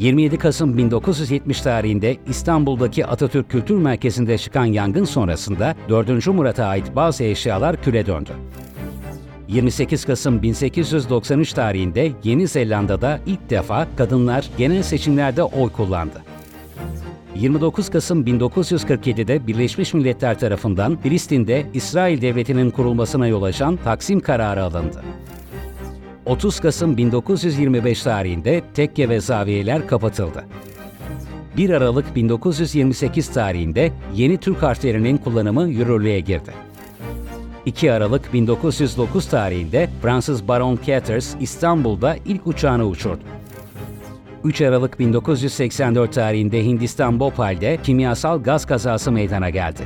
27 Kasım 1970 tarihinde İstanbul'daki Atatürk Kültür Merkezi'nde çıkan yangın sonrasında 4. Murat'a ait bazı eşyalar küle döndü. 28 Kasım 1893 tarihinde Yeni Zelanda'da ilk defa kadınlar genel seçimlerde oy kullandı. 29 Kasım 1947'de Birleşmiş Milletler tarafından Filistin'de İsrail Devleti'nin kurulmasına yol açan Taksim kararı alındı. 30 Kasım 1925 tarihinde tekke ve zaviyeler kapatıldı. 1 Aralık 1928 tarihinde yeni Türk harflerinin kullanımı yürürlüğe girdi. 2 Aralık 1909 tarihinde Fransız Baron Caters İstanbul'da ilk uçağını uçurdu. 3 Aralık 1984 tarihinde Hindistan Bhopal'de kimyasal gaz kazası meydana geldi.